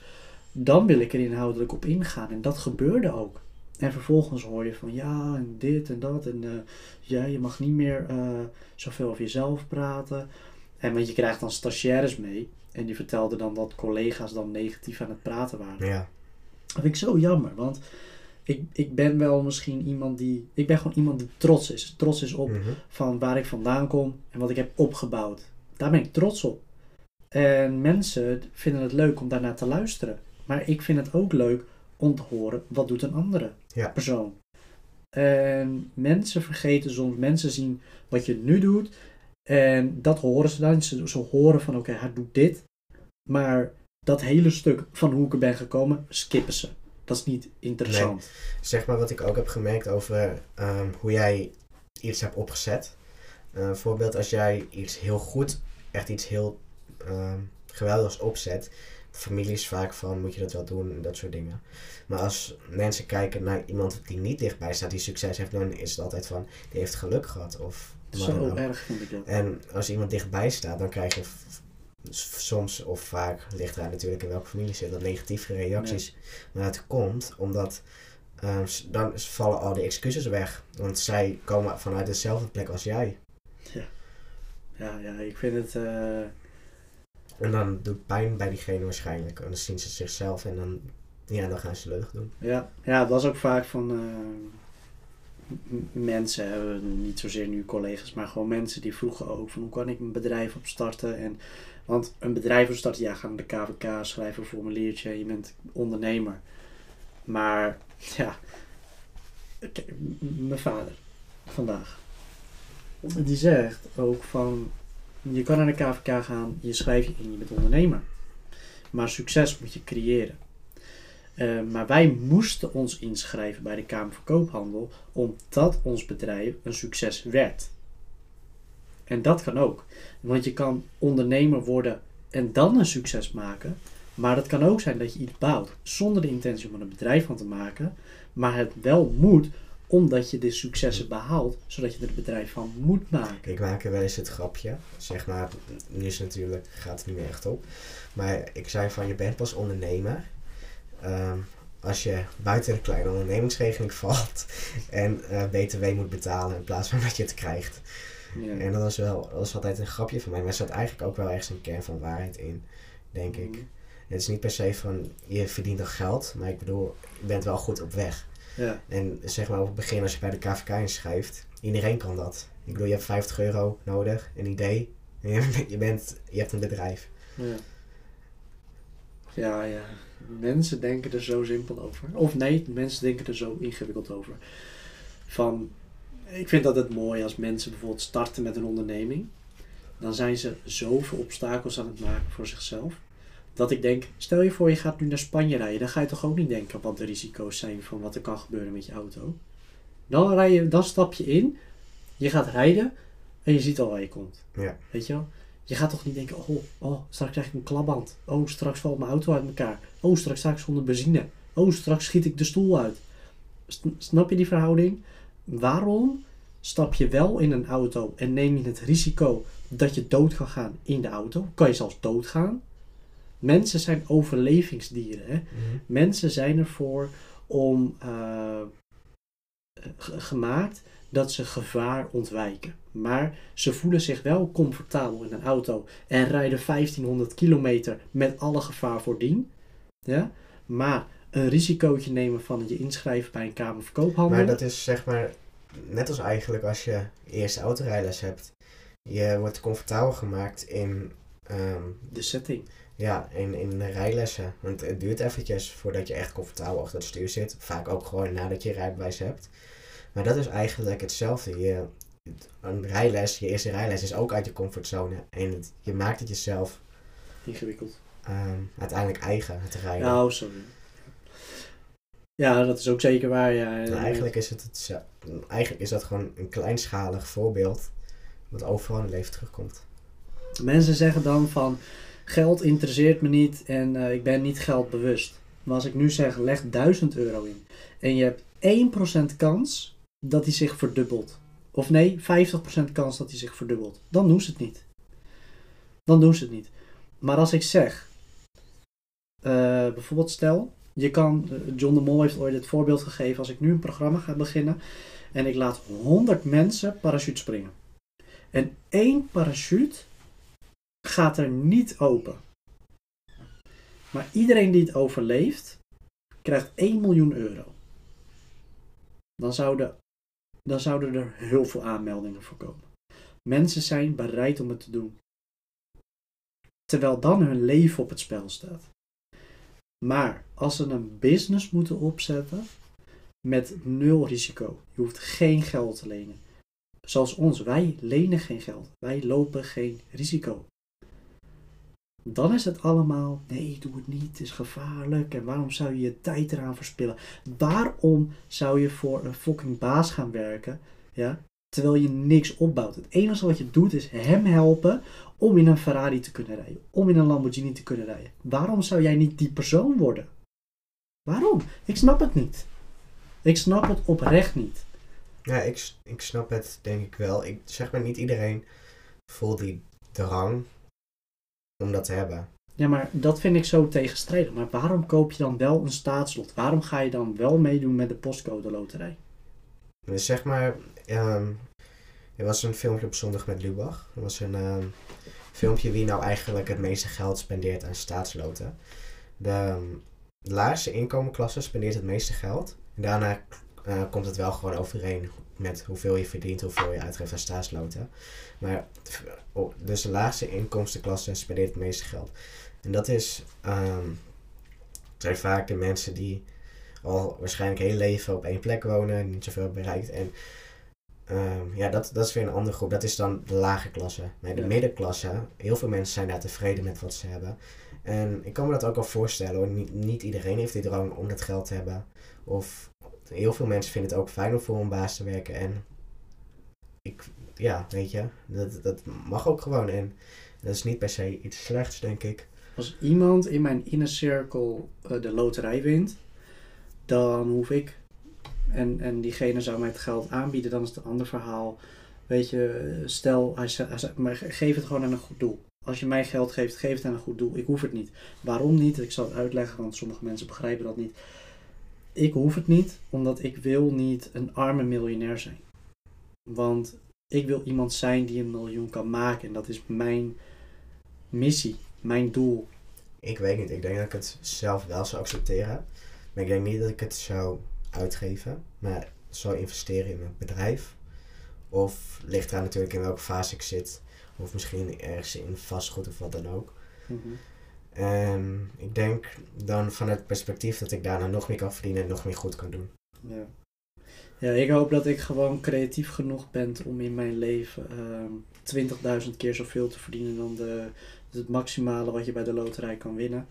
dan wil ik er inhoudelijk op ingaan. En dat gebeurde ook. En vervolgens hoor je van ja, en dit en dat. En eh, ja, je mag niet meer eh, zoveel over jezelf praten. En want je krijgt dan stagiaires mee. En die vertelden dan dat collega's dan negatief aan het praten waren. ja, Dat vind ik zo jammer. Want ik, ik ben wel misschien iemand die, ik ben gewoon iemand die trots is. Trots is op Mhm. van waar ik vandaan kom en wat ik heb opgebouwd. Daar ben ik trots op. En mensen vinden het leuk om daarnaar te luisteren. Maar ik vind het ook leuk om te horen wat doet een andere Ja. persoon. En mensen vergeten soms, mensen zien wat je nu doet. En dat horen ze dan. Ze, ze horen van oké, hij doet dit. Maar dat hele stuk van hoe ik er ben gekomen, skippen ze. Dat is niet interessant. Zeg maar wat ik ook heb gemerkt over ehm, hoe jij iets hebt opgezet. Eh, bijvoorbeeld als jij iets heel goed, echt iets heel ehm, geweldigs opzet. Familie is vaak van, moet je dat wel doen en dat soort dingen. Maar als mensen kijken naar iemand die niet dichtbij staat, die succes heeft, dan is het altijd van, die heeft geluk gehad. Of Zo erg vind ik dat. En als iemand dichtbij staat, dan krijg je soms of vaak, ligt eraan natuurlijk in welke familie zit, dat negatieve reacties. Maar het komt omdat ehm, dan vallen al die excuses weg. Want zij komen vanuit dezelfde plek als jij. Ja, ja, ik vind het... eh, En dan doet het pijn bij diegene waarschijnlijk. En dan zien ze zichzelf en dan, ja, dan gaan ze leugen doen. Ja, ja, het was ook vaak van eh, mensen, niet zozeer nu collega's, maar gewoon mensen die vroegen ook van hoe kan ik mijn bedrijf opstarten. En, want een bedrijf opstarten, ja, ga naar de KVK, schrijf een formuliertje, je bent ondernemer. Maar ja, mijn vader vandaag, die zegt ook van je kan naar de KVK gaan, je schrijft je in, je bent ondernemer. Maar succes moet je creëren. Eh, maar wij moesten ons inschrijven bij de Kamer van Koophandel omdat ons bedrijf een succes werd. En dat kan ook. Want je kan ondernemer worden en dan een succes maken. Maar het kan ook zijn dat je iets bouwt zonder de intentie om een bedrijf van te maken. Maar het wel moet omdat je de successen behaalt, zodat je er een bedrijf van moet maken. Ik maak er wel eens het grapje. Zeg maar, nu is het natuurlijk, gaat het niet meer echt op. Maar ik zei van, je bent pas ondernemer. ehm, als je buiten de kleine ondernemingsregeling valt en eh, btw moet betalen in plaats van dat je het krijgt. Ja. En dat was wel, dat was altijd een grapje van mij, maar er zat eigenlijk ook wel ergens een kern van waarheid in, denk ik. Mhm. Het is niet per se van, je verdient al geld, maar ik bedoel, je bent wel goed op weg. Ja. En zeg maar op het begin, als je bij de KVK inschrijft, iedereen kan dat. Ik bedoel, je hebt 50 euro nodig, een idee, en je, je, bent, je hebt een bedrijf. Ja. ja, ja. Mensen denken er zo simpel over. Of nee, mensen denken er zo ingewikkeld over. Van, ik vind dat het mooi als mensen bijvoorbeeld starten met een onderneming. Dan zijn ze zoveel obstakels aan het maken voor zichzelf. Dat ik denk, stel je voor je gaat nu naar Spanje rijden. Dan ga je toch ook niet denken wat de risico's zijn van wat er kan gebeuren met je auto. Dan, rij je, dan stap je in, je gaat rijden en je ziet al waar je komt. Ja. Weet je wel? Je gaat toch niet denken, oh, oh, straks krijg ik een klapband. Oh, straks valt mijn auto uit elkaar. Oh, straks sta ik zonder benzine. Oh, straks schiet ik de stoel uit. Snap je die verhouding? Waarom stap je wel in een auto en neem je het risico dat je dood kan gaan in de auto? Kan je zelfs doodgaan? Mensen zijn overlevingsdieren. Hè? Mensen zijn ervoor om eh, ge- gemaakt dat ze gevaar ontwijken. Maar ze voelen zich wel comfortabel in een auto en rijden 1500 kilometer met alle gevaar voordien. Ja? Maar een risicootje nemen van je inschrijven bij een Kamer van Koophandel. Maar dat is zeg maar, net als eigenlijk als je eerste autorijles hebt. Je wordt comfortabel gemaakt in, ehm, De setting. Ja, in, in de rijlessen. Want het duurt eventjes voordat je echt comfortabel achter het stuur zit. Vaak ook gewoon nadat je rijbewijs hebt. Maar dat is eigenlijk hetzelfde. Je, een rijles, je eerste rijles is ook uit je comfortzone. En het- je maakt het jezelf Ingewikkeld. ehm, uiteindelijk eigen, het rijden. Ja, oh, sorry. Ja, dat is ook zeker waar. Ja. En eigenlijk, is het het, eigenlijk is dat gewoon een kleinschalig voorbeeld. Wat overal in het leven terugkomt. Mensen zeggen dan van geld interesseert me niet en eh, ik ben niet geldbewust. Maar als ik nu zeg leg 1000 euro in en je hebt 1% kans dat die zich verdubbelt. Of nee, 50% kans dat die zich verdubbelt. Dan doen ze het niet. Dan doen ze het niet. Maar als ik zeg, eh, bijvoorbeeld stel, je kan, eh, John de Mol heeft ooit het voorbeeld gegeven, als ik nu een programma ga beginnen en ik laat 100 mensen parachute springen. En één parachute gaat er niet open. Maar iedereen die het overleeft, krijgt 1 miljoen euro. dan zouden, dan zouden er heel veel aanmeldingen voor komen. Mensen zijn bereid om het te doen. Terwijl dan hun leven op het spel staat. Maar als ze een business moeten opzetten met nul risico, je hoeft geen geld te lenen. Zoals ons, wij lenen geen geld. Wij lopen geen risico. Dan is het allemaal, nee, doe het niet, het is gevaarlijk. En waarom zou je je tijd eraan verspillen? Waarom zou je voor een fucking baas gaan werken, ja, terwijl je niks opbouwt? Het enige wat je doet is hem helpen om in een Ferrari te kunnen rijden, om in een Lamborghini te kunnen rijden. Waarom zou jij niet die persoon worden? Waarom? Ik snap het niet. Ik snap het oprecht niet. Ja, ik, ik snap het denk ik wel. Ik zeg maar niet iedereen voelt die drang om dat te hebben. Ja, maar dat vind ik zo tegenstrijdig. Maar waarom koop je dan wel een staatslot? Waarom ga je dan wel meedoen met de postcode loterij? Dus zeg maar, um, er was een filmpje op zondag met Lubach. Er was een um, filmpje wie nou eigenlijk het meeste geld spendeert aan staatsloten. De, um, de laagste inkomenklasse spendeert het meeste geld. En daarna uh, komt het wel gewoon overeen met hoeveel je verdient, hoeveel je uitgeeft aan staatsloten. Maar oh, dus de laagste inkomstenklasse spendeert het meeste geld. En dat is, um, zijn vaak de mensen die al waarschijnlijk heel leven op één plek wonen, niet zoveel bereikt. En um, ja, dat, dat is weer een andere groep. Dat is dan de lage klasse. Maar de ja. middenklasse, heel veel mensen zijn daar tevreden met wat ze hebben. En ik kan me dat ook wel voorstellen hoor. Niet, niet iedereen heeft die drang om dat geld te hebben. Of heel veel mensen vinden het ook fijn om voor een baas te werken. En ik, ja, weet je, dat, dat mag ook gewoon. En dat is niet per se iets slechts, denk ik. Als iemand in mijn inner circle uh, de loterij wint, dan hoef ik, en, en diegene zou mij het geld aanbieden, dan is het een ander verhaal. Weet je, stel, hij, hij, maar geef het gewoon aan een goed doel. Als je mij geld geeft, geef het aan een goed doel. Ik hoef het niet. Waarom niet? Ik zal het uitleggen, want sommige mensen begrijpen dat niet. Ik hoef het niet, omdat ik wil niet een arme miljonair zijn. Want ik wil iemand zijn die een miljoen kan maken. En dat is mijn missie, mijn doel. Ik weet niet. Ik denk dat ik het zelf wel zou accepteren. Maar ik denk niet dat ik het zou uitgeven. Maar zou investeren in een bedrijf. Of ligt eraan natuurlijk in welke fase ik zit. Of misschien ergens in vastgoed of wat dan ook. Mm -hmm. En ik denk dan vanuit het perspectief dat ik daarna nog meer kan verdienen en nog meer goed kan doen. Ja. Ja, ik hoop dat ik gewoon creatief genoeg ben om in mijn leven uh, 20.000 keer zoveel te verdienen dan de, het maximale wat je bij de loterij kan winnen.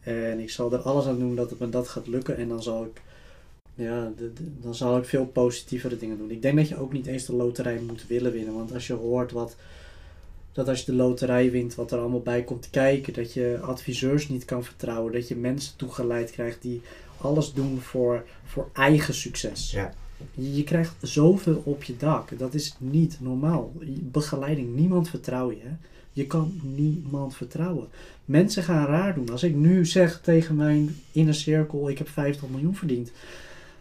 En ik zal er alles aan doen dat het me dat gaat lukken. En dan zal ik, ja, dan zal ik veel positievere dingen doen. Ik denk dat je ook niet eens de loterij moet willen winnen. Want als je hoort wat, dat als je de loterij wint, wat er allemaal bij komt kijken. Dat je adviseurs niet kan vertrouwen. Dat je mensen toegeleid krijgt die alles doen voor, voor eigen succes. Ja. Je krijgt zoveel op je dak. Dat is niet normaal. Begeleiding, niemand vertrouw je. Hè? Je kan niemand vertrouwen. Mensen gaan raar doen. Als ik nu zeg tegen mijn inner cirkel, ik heb 50 miljoen verdiend.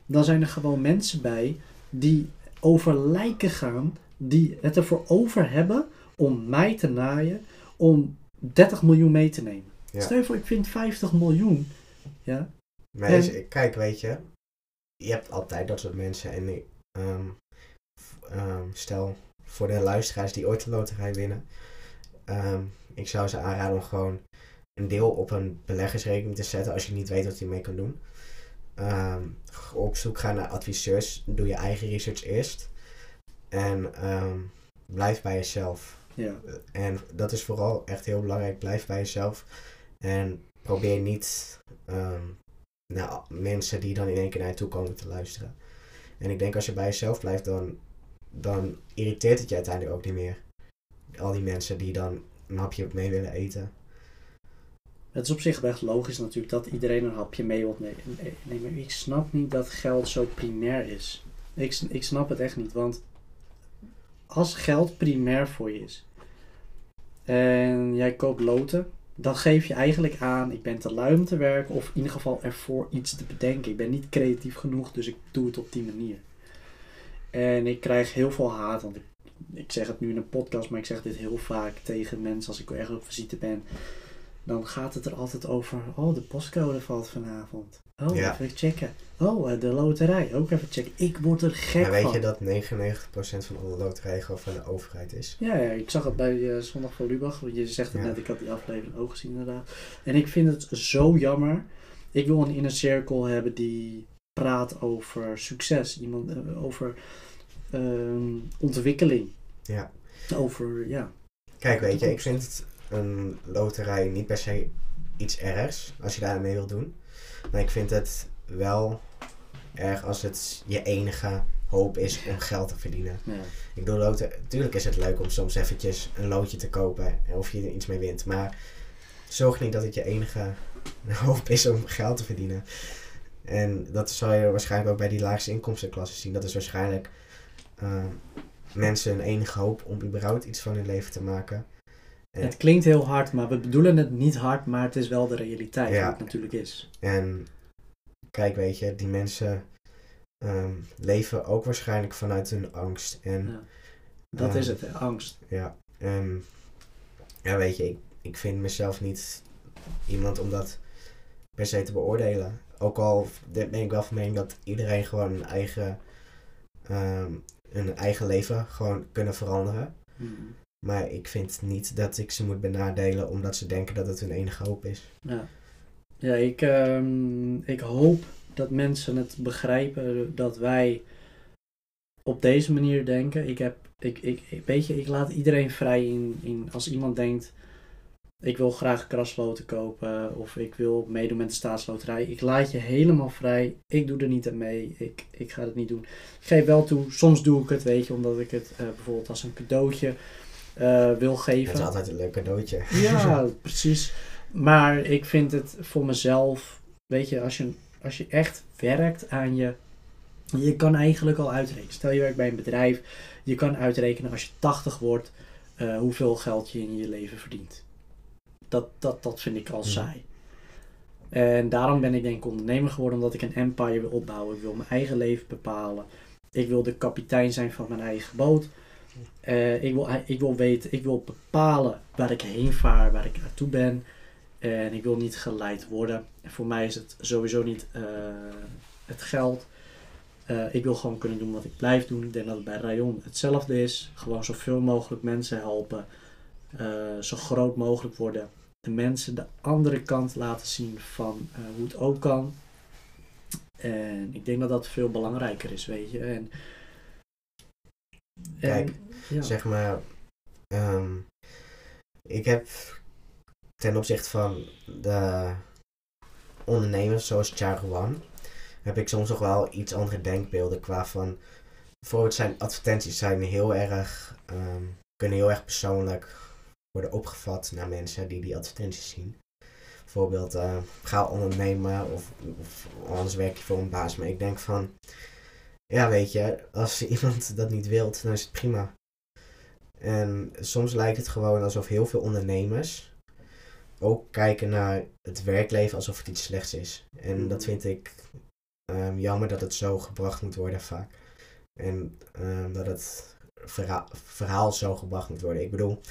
Dan zijn er gewoon mensen bij die over lijken gaan. Die het ervoor over hebben om mij te naaien. Om 30 miljoen mee te nemen. Ja. Stel je voor, ik vind 50 miljoen. Ja, kijk, weet je, je hebt altijd dat soort mensen. En ehm, stel voor de luisteraars die ooit de loterij winnen. ehm, ik zou ze aanraden om gewoon een deel op een beleggersrekening te zetten als je niet weet wat je mee kan doen. Op zoek gaan naar adviseurs. Doe je eigen research eerst. En blijf bij jezelf. Ja. En dat is vooral echt heel belangrijk. Blijf bij jezelf. En probeer niet ehm, naar mensen die dan in één keer naar je toe komen te luisteren. En ik denk als je bij jezelf blijft, dan, dan irriteert het je uiteindelijk ook niet meer. Al die mensen die dan een hapje mee willen eten. Het is op zich echt logisch natuurlijk dat iedereen een hapje mee wil nemen. Nee, maar ik snap niet dat geld zo primair is. Ik snap het echt niet, want als geld primair voor je is en jij koopt loten, dan geef je eigenlijk aan, ik ben te lui om te werken of in ieder geval ervoor iets te bedenken. Ik ben niet creatief genoeg, dus ik doe het op die manier. En ik krijg heel veel haat, want ik, ik zeg het nu in een podcast, maar ik zeg dit heel vaak tegen mensen als ik ergens op visite ben dan gaat het er altijd over, oh de postcode valt vanavond. Oh, Ja. even checken. Oh, eh, de loterij, ook even checken. Ik word er gek Maar weet van. je dat 99% van alle loterijen gewoon van de overheid is? Ja, ja, ik zag het bij eh, Zondag van Lubach. want Je zegt het Ja. net, ik had die aflevering ook gezien inderdaad. En ik vind het zo jammer. Ik wil een inner circle hebben die praat over succes. Iemand eh, over ehm, ontwikkeling. Ja. Over, ja. Kijk, weet je, ik vind een loterij niet per se iets ergs als je daarmee wil doen. Maar ik vind het wel erg als het je enige hoop is om geld te verdienen. ja. Ik bedoel, natuurlijk is het leuk om soms eventjes een loodje te kopen en of je er iets mee wint. Maar zorg niet dat het je enige hoop is om geld te verdienen. En dat zal je waarschijnlijk ook bij die laagste inkomstenklasse zien. Dat is waarschijnlijk eh, mensen een enige hoop om überhaupt iets van hun leven te maken. Het klinkt heel hard, maar we bedoelen het niet hard, maar het is wel de realiteit Ja. het natuurlijk is. En kijk, weet je, die mensen ehm, leven ook waarschijnlijk vanuit hun angst. En Ja. Dat is het, hè, angst. Ja, en ja, weet je, ik, ik vind mezelf niet iemand om dat per se te beoordelen. Ook al ben ik wel van mening dat iedereen gewoon een eigen, ehm, een eigen leven gewoon kunnen veranderen. Mhm. Maar ik vind niet dat ik ze moet benadelen omdat ze denken dat het hun enige hoop is. Ja, ja ik, ehm, ik hoop dat mensen het begrijpen dat wij op deze manier denken. Ik heb, ik, ik, weet ik laat iedereen vrij in, in als iemand denkt, ik wil graag krasloten kopen of ik wil meedoen met de staatsloterij. Ik laat je helemaal vrij. Ik doe er niet aan mee. Ik, ik ga het niet doen. Ik geef wel toe, soms doe ik het, weet je, omdat ik het eh, bijvoorbeeld als een cadeautje eh, wil geven. Het is altijd een leuk cadeautje. Ja, precies. Maar ik vind het voor mezelf, weet je, als je, als je echt werkt aan je. Je kan eigenlijk al uitrekenen. Stel je werkt bij een bedrijf, je kan uitrekenen als je 80 wordt, eh, hoeveel geld je in je leven verdient. Dat, dat, dat vind ik al Mhm. saai. En daarom ben ik denk ik ondernemer geworden, omdat ik een empire wil opbouwen. Ik wil mijn eigen leven bepalen. Ik wil de kapitein zijn van mijn eigen boot. Eh, ik, wil, ik wil weten, ik wil bepalen waar ik heen vaar, waar ik naartoe ben. En ik wil niet geleid worden. En voor mij is het sowieso niet eh, het geld. Eh, ik wil gewoon kunnen doen wat ik blijf doen. Ik denk dat het bij Rayon hetzelfde is. Gewoon zoveel mogelijk mensen helpen. Zo groot mogelijk worden. De mensen de andere kant laten zien van hoe het ook kan. En ik denk dat dat veel belangrijker is, weet je. En, Kijk, ja. zeg maar, ehm, ik heb ten opzichte van de ondernemers zoals Charuan, heb ik soms nog wel iets andere denkbeelden qua van, bijvoorbeeld zijn advertenties zijn heel erg, ehm, kunnen heel erg persoonlijk worden opgevat naar mensen die die advertenties zien. Bijvoorbeeld, eh, ga ondernemen of, of anders werk je voor een baas. Maar ik denk van, ja weet je, als iemand dat niet wilt, dan is het prima. En soms lijkt het gewoon alsof heel veel ondernemers ook kijken naar het werkleven alsof het iets slechts is. En dat vind ik ehm, jammer dat het zo gebracht moet worden vaak. En ehm, dat het verhaal, verhaal zo gebracht moet worden. Ik bedoel,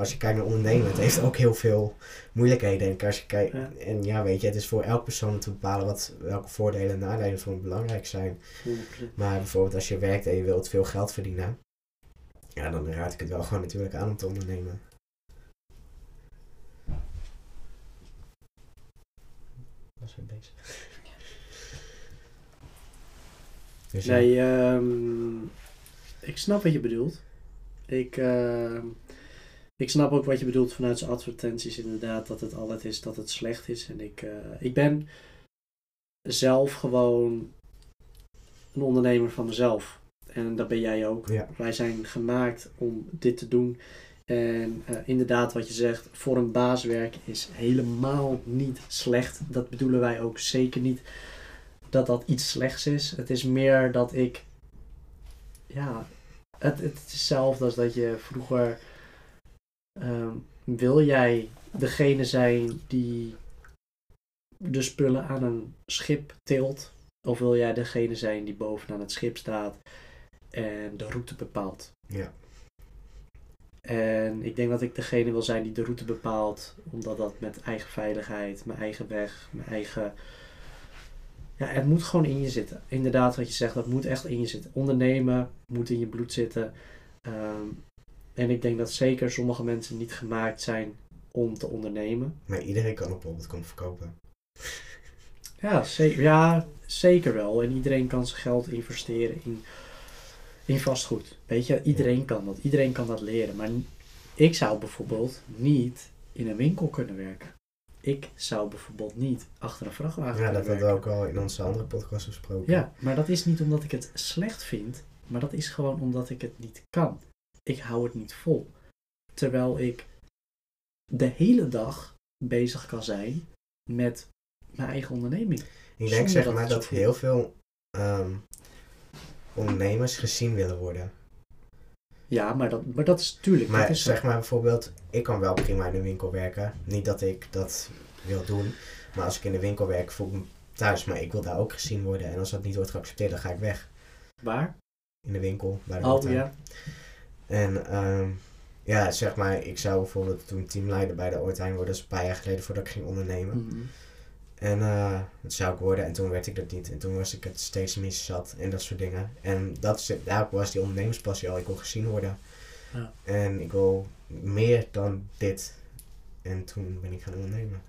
als je kijkt naar ondernemen, het heeft ook heel veel moeilijkheden. En, als je kijkt, Ja. en ja, weet je, het is voor elk persoon om te bepalen wat, welke voordelen en nadelen voor hem belangrijk zijn. 100%. Maar bijvoorbeeld als je werkt en je wilt veel geld verdienen, ja, dan raad ik het wel gewoon natuurlijk aan om te ondernemen. Was weer bezig. Dus ja. Nee, ehm, ik snap wat je bedoelt. Ik, ehm, ik snap ook wat je bedoelt vanuit zijn advertenties, inderdaad, dat het altijd is dat het slecht is. En ik, eh, ik ben zelf gewoon een ondernemer van mezelf. En dat ben jij ook. Ja. Wij zijn gemaakt om dit te doen. En eh, inderdaad, wat je zegt, voor een baas werken is helemaal niet slecht. Dat bedoelen wij ook zeker niet dat dat iets slechts is. Het is meer dat ik, ja, het, het is hetzelfde als dat je vroeger, ehm, wil jij degene zijn die de spullen aan een schip tilt? Of wil jij degene zijn die bovenaan het schip staat en de route bepaalt? Ja. En ik denk dat ik degene wil zijn die de route bepaalt, omdat dat met eigen veiligheid, mijn eigen weg, mijn eigen. Ja, het moet gewoon in je zitten. Inderdaad, wat je zegt, dat moet echt in je zitten. Ondernemen moet in je bloed zitten. Ehm, en ik denk dat zeker sommige mensen niet gemaakt zijn om te ondernemen. Maar iedereen kan op bol.com verkopen. Ja, zeker, ja, zeker wel. En iedereen kan zijn geld investeren in, in vastgoed. Weet je, iedereen kan dat. Iedereen kan dat leren. Maar ik zou bijvoorbeeld niet in een winkel kunnen werken. Ik zou bijvoorbeeld niet achter een vrachtwagen Ja, dat hadden we ook al in onze andere podcast besproken. Ja, maar dat is niet omdat ik het slecht vind, maar dat is gewoon omdat ik het niet kan. Ik hou het niet vol. Terwijl ik de hele dag bezig kan zijn met mijn eigen onderneming. Ik denk zeg dat maar dat voelt. heel veel ehm, ondernemers gezien willen worden. Ja, maar dat, maar dat is tuurlijk. Maar is zeg maar bijvoorbeeld, ik kan wel prima in de winkel werken. Niet dat ik dat wil doen. Maar als ik in de winkel werk, voel ik me thuis. Maar ik wil daar ook gezien worden. En als dat niet wordt geaccepteerd, dan ga ik weg. Waar? In de winkel, bij de Oh ja. En ehm, ja, zeg maar, ik zou bijvoorbeeld toen teamleider bij de Oortijn worden. Dat is een paar jaar geleden voordat ik ging ondernemen. Mhm. En eh, dat zou ik worden en toen werd ik dat niet. En toen was ik het steeds mis zat en dat soort dingen. En dat daar was die ondernemerspassie al. Ik wil gezien worden. Ja. En ik wil meer dan dit. En toen ben ik gaan ondernemen.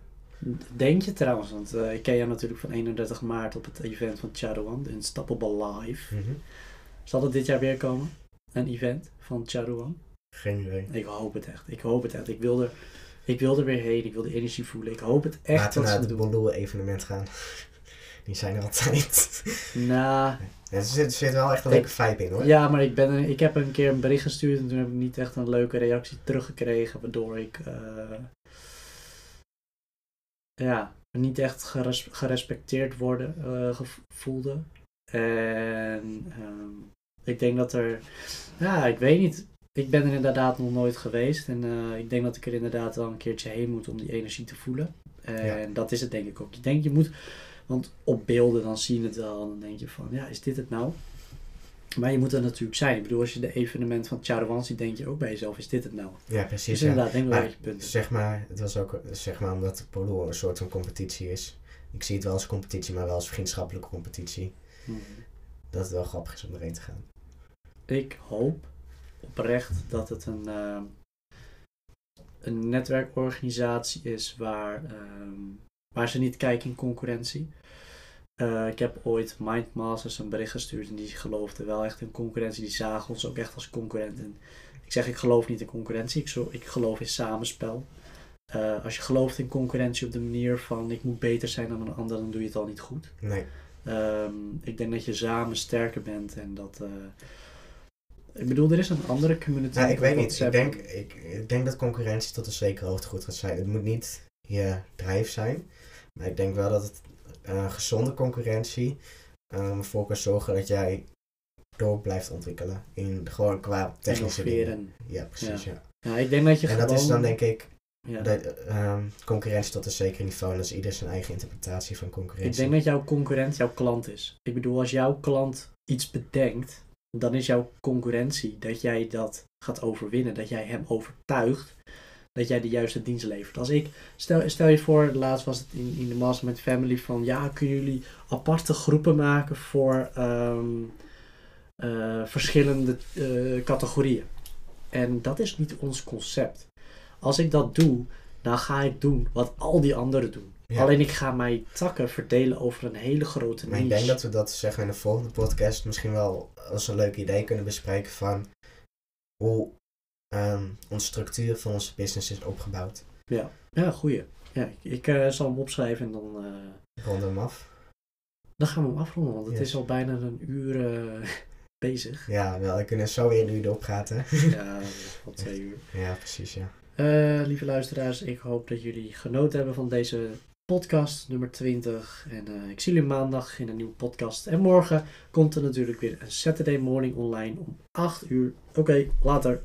Denk je trouwens, want eh, ik ken jou natuurlijk van 31 maart op het event van Charouan, de Unstoppable Live. Mhm. Zal het dit jaar weer komen? Een event van Charouan? Geen idee. Ik hoop het echt. Ik hoop het echt. Ik wil er, ik wil er weer heen. Ik wil de energie voelen. Ik hoop het echt Laten we naar het. Bondoel evenement gaan. Die zijn er altijd. Nou, Ja, er, zit, er zit wel echt een leuke vibe in hoor. ja, maar ik, ben, ik heb een keer een bericht gestuurd en toen heb ik niet echt een leuke reactie teruggekregen, waardoor ik eh, ja, niet echt geres- gerespecteerd worden eh, gev- voelde. En ehm, ik denk dat er, ja, ik weet niet. Ik ben er inderdaad nog nooit geweest en eh, ik denk dat ik er inderdaad wel een keertje heen moet om die energie te voelen. En Ja. dat is het denk ik ook. Je denkt, je moet, want op beelden dan zie je het wel en dan denk je van, ja, is dit het nou? Maar je moet er natuurlijk zijn. Ik bedoel, als je de evenement van Charouan ziet, denk je ook bij jezelf, is dit het nou? Ja, precies. Dus ja. inderdaad, denk ik wel Maar dat je punt hebt. Zeg maar, het was ook zeg maar omdat polo een soort van competitie is. Ik zie het wel als competitie, maar wel als vriendschappelijke competitie. Mhm. Dat het wel grappig is om erheen te gaan. Ik hoop oprecht dat het een, ehm, een netwerkorganisatie is waar, ehm, waar ze niet kijken in concurrentie. Eh, ik heb ooit Mindmasters een bericht gestuurd en die geloofden wel echt in concurrentie. Die zagen ons ook echt als concurrent. En ik zeg, ik geloof niet in concurrentie. Ik, zo, ik geloof in samenspel. Eh, als je gelooft in concurrentie op de manier van ik moet beter zijn dan een ander, dan doe je het al niet goed. Nee. Ehm, ik denk dat je samen sterker bent en dat. eh, ik bedoel, er is een andere community. Nou, ik weet niet. Ik denk, ik, ik denk dat concurrentie tot een zekere hoogte goed gaat zijn. Het moet niet je drijf zijn. Maar ik denk wel dat het eh, gezonde concurrentie um, ervoor kan zorgen dat jij door blijft ontwikkelen. In, gewoon qua technische dingen. Innoveren. Ja, precies. Ja. Ja, ik denk dat je En gewoon. dat is dan denk ik ja. dat, ehm, concurrentie tot een zeker niveau. En dat is ieder zijn eigen interpretatie van Ik concurrentie. denk dat jouw concurrent jouw klant is. Ik bedoel, als jouw klant iets bedenkt, dan is jouw concurrentie dat jij dat gaat overwinnen. Dat jij hem overtuigt dat jij de juiste dienst levert. Als ik, stel, stel je voor, laatst was het in, in de Mastermind Family van, ja, kunnen jullie aparte groepen maken voor ehm, eh, verschillende eh, categorieën. En dat is niet ons concept. Als ik dat doe, dan ga ik doen wat al die anderen doen. Ja. Alleen ik ga mijn takken verdelen over een hele grote Maar ik niche. denk dat we dat zeggen in de volgende podcast misschien wel als een leuk idee kunnen bespreken van hoe ehm, onze structuur van onze business is opgebouwd. Ja, goeie. Ja, ik, eh, zal hem opschrijven en dan, eh, Ronden hem af. dan gaan we hem afronden. Want het Yes. is al bijna een uur eh, bezig. Ja, wel, we kunnen zo weer een uur erop praten. Ja, al twee uur. ja, precies, ja. Eh, lieve luisteraars, ik hoop dat jullie genoten hebben van deze podcast nummer 20. En eh, ik zie jullie maandag in een nieuwe podcast. En morgen komt er natuurlijk weer een Saturday morning online om 8 uur. Oké, later.